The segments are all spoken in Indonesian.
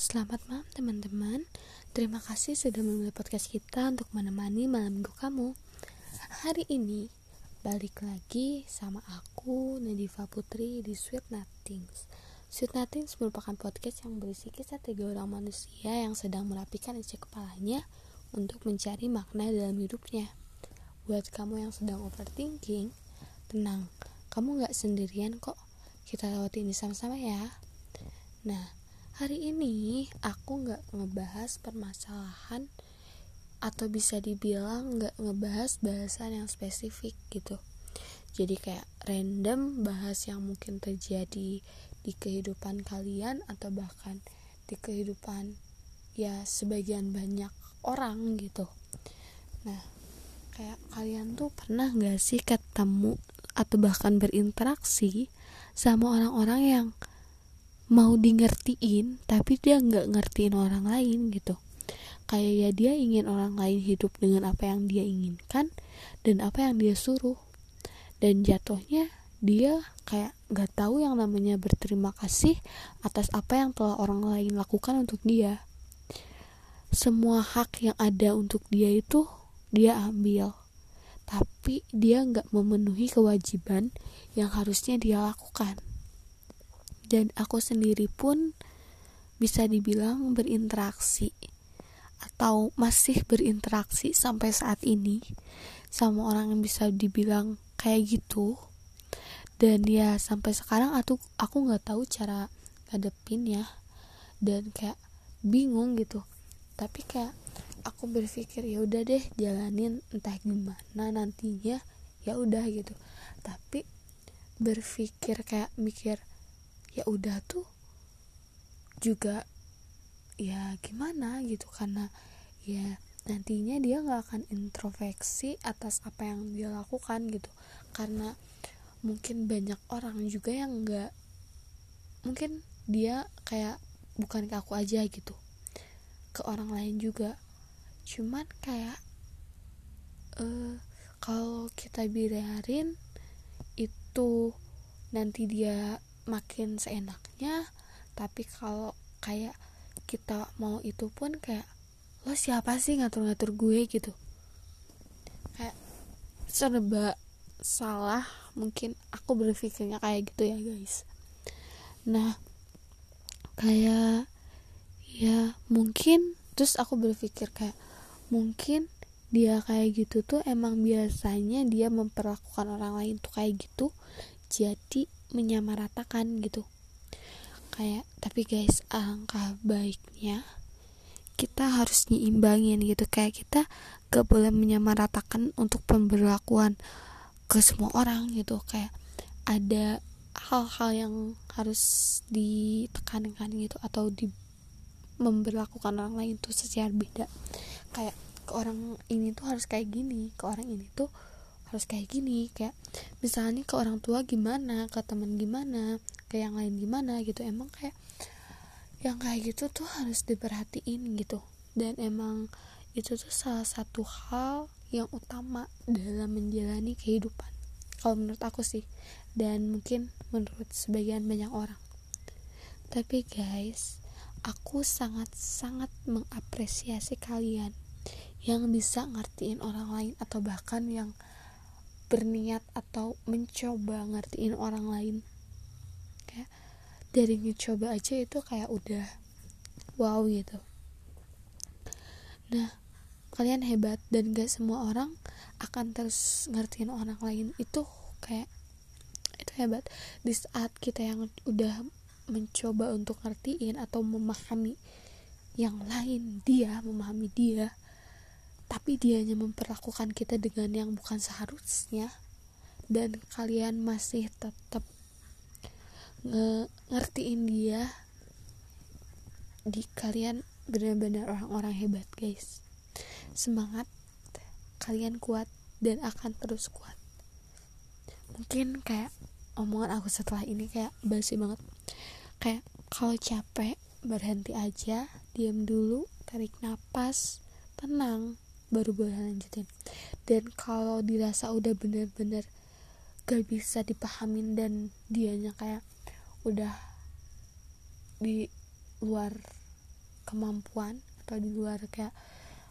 selamat malam teman-teman. Terima kasih sudah memilih podcast kita untuk menemani malam minggu kamu. Hari ini balik lagi sama aku Nadifa Putri di Sweet Nothings. Sweet Nothings merupakan podcast yang berisi kisah tiga orang manusia yang sedang merapikan isi kepalanya untuk mencari makna dalam hidupnya. Buat kamu yang sedang overthinking, tenang, kamu gak sendirian kok. Kita lewati ini sama-sama ya. Nah, hari ini aku nggak ngebahas permasalahan atau bisa dibilang nggak ngebahas bahasan yang spesifik gitu. Jadi kayak random bahas yang mungkin terjadi di kehidupan kalian atau bahkan di kehidupan ya sebagian banyak orang gitu. Nah kayak kalian tuh pernah nggak sih ketemu atau bahkan berinteraksi sama orang-orang yang mau di ngertiin tapi dia nggak ngertiin orang lain gitu. Kayak ya dia ingin orang lain hidup dengan apa yang dia inginkan dan apa yang dia suruh. Dan jatuhnya dia kayak nggak tahu yang namanya berterima kasih atas apa yang telah orang lain lakukan untuk dia. Semua hak yang ada untuk dia itu dia ambil. Tapi dia nggak memenuhi kewajiban yang harusnya dia lakukan dan aku sendiri pun bisa dibilang berinteraksi atau masih berinteraksi sampai saat ini sama orang yang bisa dibilang kayak gitu. Dan ya sampai sekarang aku aku nggak tahu cara ngadepin ya. Dan kayak bingung gitu. Tapi kayak aku berpikir ya udah deh jalanin entah gimana nantinya. Ya udah gitu. Tapi berpikir kayak mikir ya udah tuh juga ya gimana gitu karena ya nantinya dia nggak akan introspeksi atas apa yang dia lakukan gitu. Karena mungkin banyak orang juga yang nggak mungkin dia kayak bukan ke aku aja gitu ke orang lain juga. Cuman kayak uh, kalau kita biarin itu nanti dia makin seenaknya tapi kalau kayak kita mau itu pun kayak lo siapa sih ngatur-ngatur gue? gitu. Kayak serba salah mungkin aku berpikirnya kayak gitu ya guys. Nah kayak ya mungkin terus aku berpikir kayak mungkin dia kayak gitu tuh emang biasanya dia memperlakukan orang lain tuh kayak gitu jadi menyamaratakan gitu. Kayak tapi guys alangkah baiknya kita harus nyimbangin gitu. Kayak kita gak boleh menyamaratakan untuk pemberlakuan ke semua orang gitu. Kayak ada hal-hal yang harus ditekankan gitu atau di memperlakukan orang lain tuh secara beda. Kayak ke orang ini tuh harus kayak gini ke orang ini tuh harus kayak gini kayak misalnya ke orang tua gimana ke teman gimana ke yang lain gimana gitu. Emang kayak yang kayak gitu tuh harus diperhatiin gitu. Dan emang itu tuh salah satu hal yang utama dalam menjalani kehidupan kalau menurut aku sih dan mungkin menurut sebagian banyak orang. Tapi guys aku sangat-sangat mengapresiasi kalian yang bisa ngertiin orang lain atau bahkan yang berniat atau mencoba ngertiin orang lain. Kayak dari mencoba aja itu kayak udah wow gitu. Nah kalian hebat dan gak semua orang akan terus ngertiin orang lain. Itu kayak itu hebat. Di saat kita yang udah mencoba untuk ngertiin atau memahami yang lain dia memahami dia tapi dia hanya memperlakukan kita dengan yang bukan seharusnya. Dan kalian masih tetap nge ngertiin dia. Di kalian benar-benar orang-orang hebat guys. Semangat kalian kuat dan akan terus kuat. Mungkin kayak omongan aku setelah ini kayak basi banget. Kayak kalau capek berhenti aja diam dulu tarik nafas tenang baru boleh lanjutin. Dan kalau dirasa udah bener-bener gak bisa dipahamin dan dianya kayak udah di luar kemampuan atau di luar kayak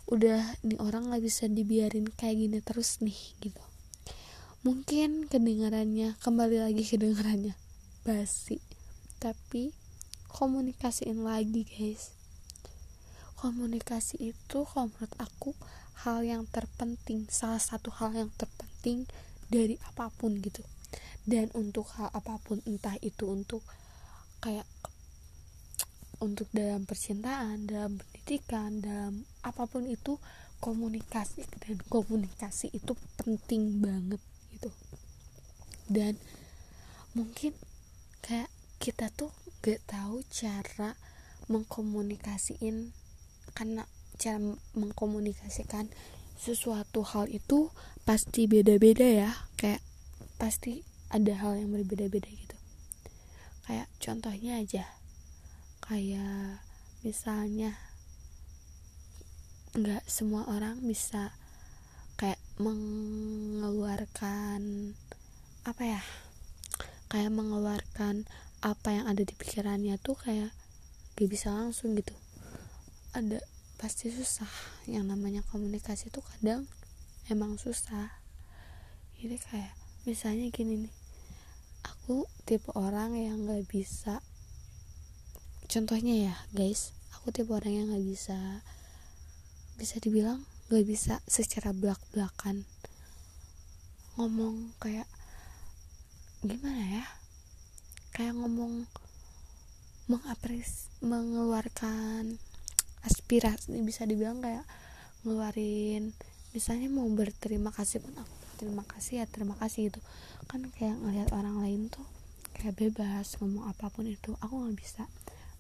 udah nih orang nggak bisa dibiarin kayak gini terus nih gitu. Mungkin kedengarannya kembali lagi kedengarannya basi. Tapi komunikasiin lagi guys. Komunikasi itu kalau menurut aku hal yang terpenting salah satu hal yang terpenting dari apa pun gitu. Dan untuk hal apa pun entah itu untuk kayak untuk dalam percintaan dalam pendidikan dalam apa pun itu komunikasi dan komunikasi itu penting banget gitu. Dan mungkin kayak kita tuh gak tahu cara mengkomunikasiin karena cara mengkomunikasikan sesuatu hal itu pasti beda-beda ya. Kayak pasti ada hal yang berbeda-beda gitu. Kayak contohnya aja. Kayak misalnya nggak semua orang bisa kayak mengeluarkan apa ya? Kayak mengeluarkan apa yang ada di pikirannya tuh kayak gak bisa langsung gitu. Ada pasti susah. Yang namanya komunikasi tuh kadang emang susah. Jadi kayak misalnya gini nih aku tipe orang yang nggak bisa contohnya ya guys aku tipe orang yang nggak bisa bisa dibilang nggak bisa secara belak belakan ngomong kayak gimana ya? Kayak ngomong mengapres mengeluarkan aspirasi bisa dibilang kayak ngeluarin misalnya mau berterima kasih pun aku terima kasih ya terima kasih gitu. Kan kayak ngelihat orang lain tuh kayak bebas ngomong apa pun itu aku nggak bisa.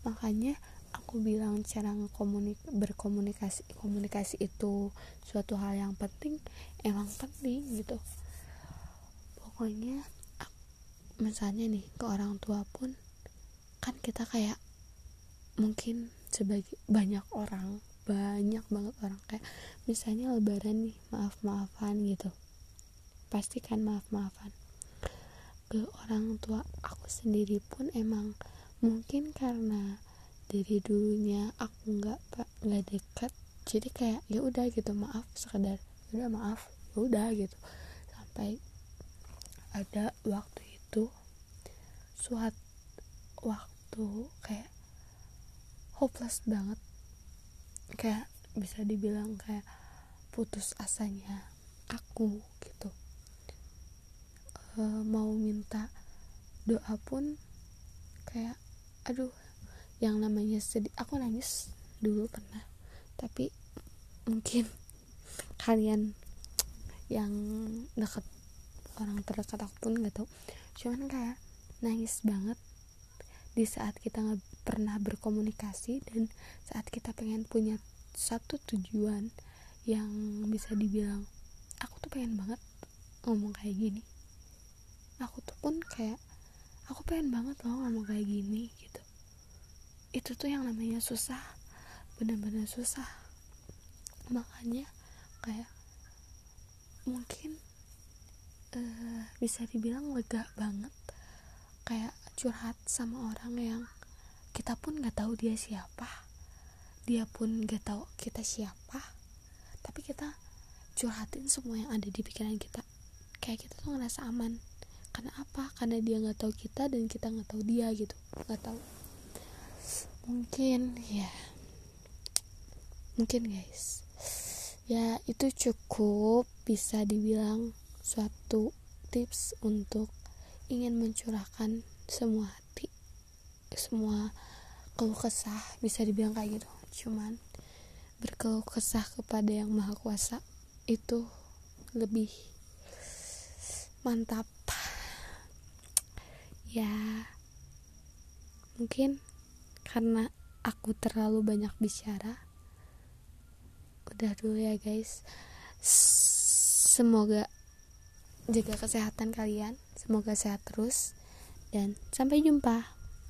Makanya aku bilang cara komunik berkomunikasi komunikasi itu suatu hal yang penting emang penting gitu. Pokoknya misalnya nih ke orang tua pun kan kita kayak mungkin sebagai banyak orang banyak banget orang. Kayak misalnya lebaran nih maaf maafan gitu. Pasti kan maaf maafan ke orang tua aku sendiri pun emang mungkin karena dari dulunya aku nggak nggak dekat jadi kayak ya udah gitu maaf sekedar ya udah maaf ya udah gitu. Sampai ada waktu itu suatu waktu kayak hopeless banget. Kayak bisa dibilang kayak putus asanya aku gitu. E, mau minta doa pun kayak aduh yang namanya sedih. Aku nangis dulu pernah tapi mungkin kalian yang dekat orang terdekat aku pun nggak tahu. Cuman kayak nangis banget di saat kita nggak pernah berkomunikasi dan saat kita pengen punya satu tujuan yang bisa dibilang aku tuh pengen banget ngomong kayak gini. Aku tuh pun kayak aku pengen banget loh ngomong kayak gini gitu. Itu tuh yang namanya susah benar-benar susah. Makanya kayak mungkin uh, bisa dibilang lega banget. Kayak curhat sama orang yang kita pun nggak tahu dia siapa. Dia pun nggak tahu kita siapa. Tapi kita curhatin semua yang ada di pikiran kita. Kayak kita tuh ngerasa aman. Karena apa? Karena dia nggak tahu kita dan kita nggak tahu dia gitu. Nggak tahu. Mungkin ya. Mungkin guys. Ya itu cukup bisa dibilang suatu tips untuk ingin mencurahkan semua hati semua keluh kesah bisa dibilang kayak gitu. Cuman berkeluh kesah kepada yang maha kuasa itu lebih mantap. Ya mungkin karena aku terlalu banyak bicara udah dulu ya guys. Semoga jaga kesehatan kalian semoga sehat terus dan sampai jumpa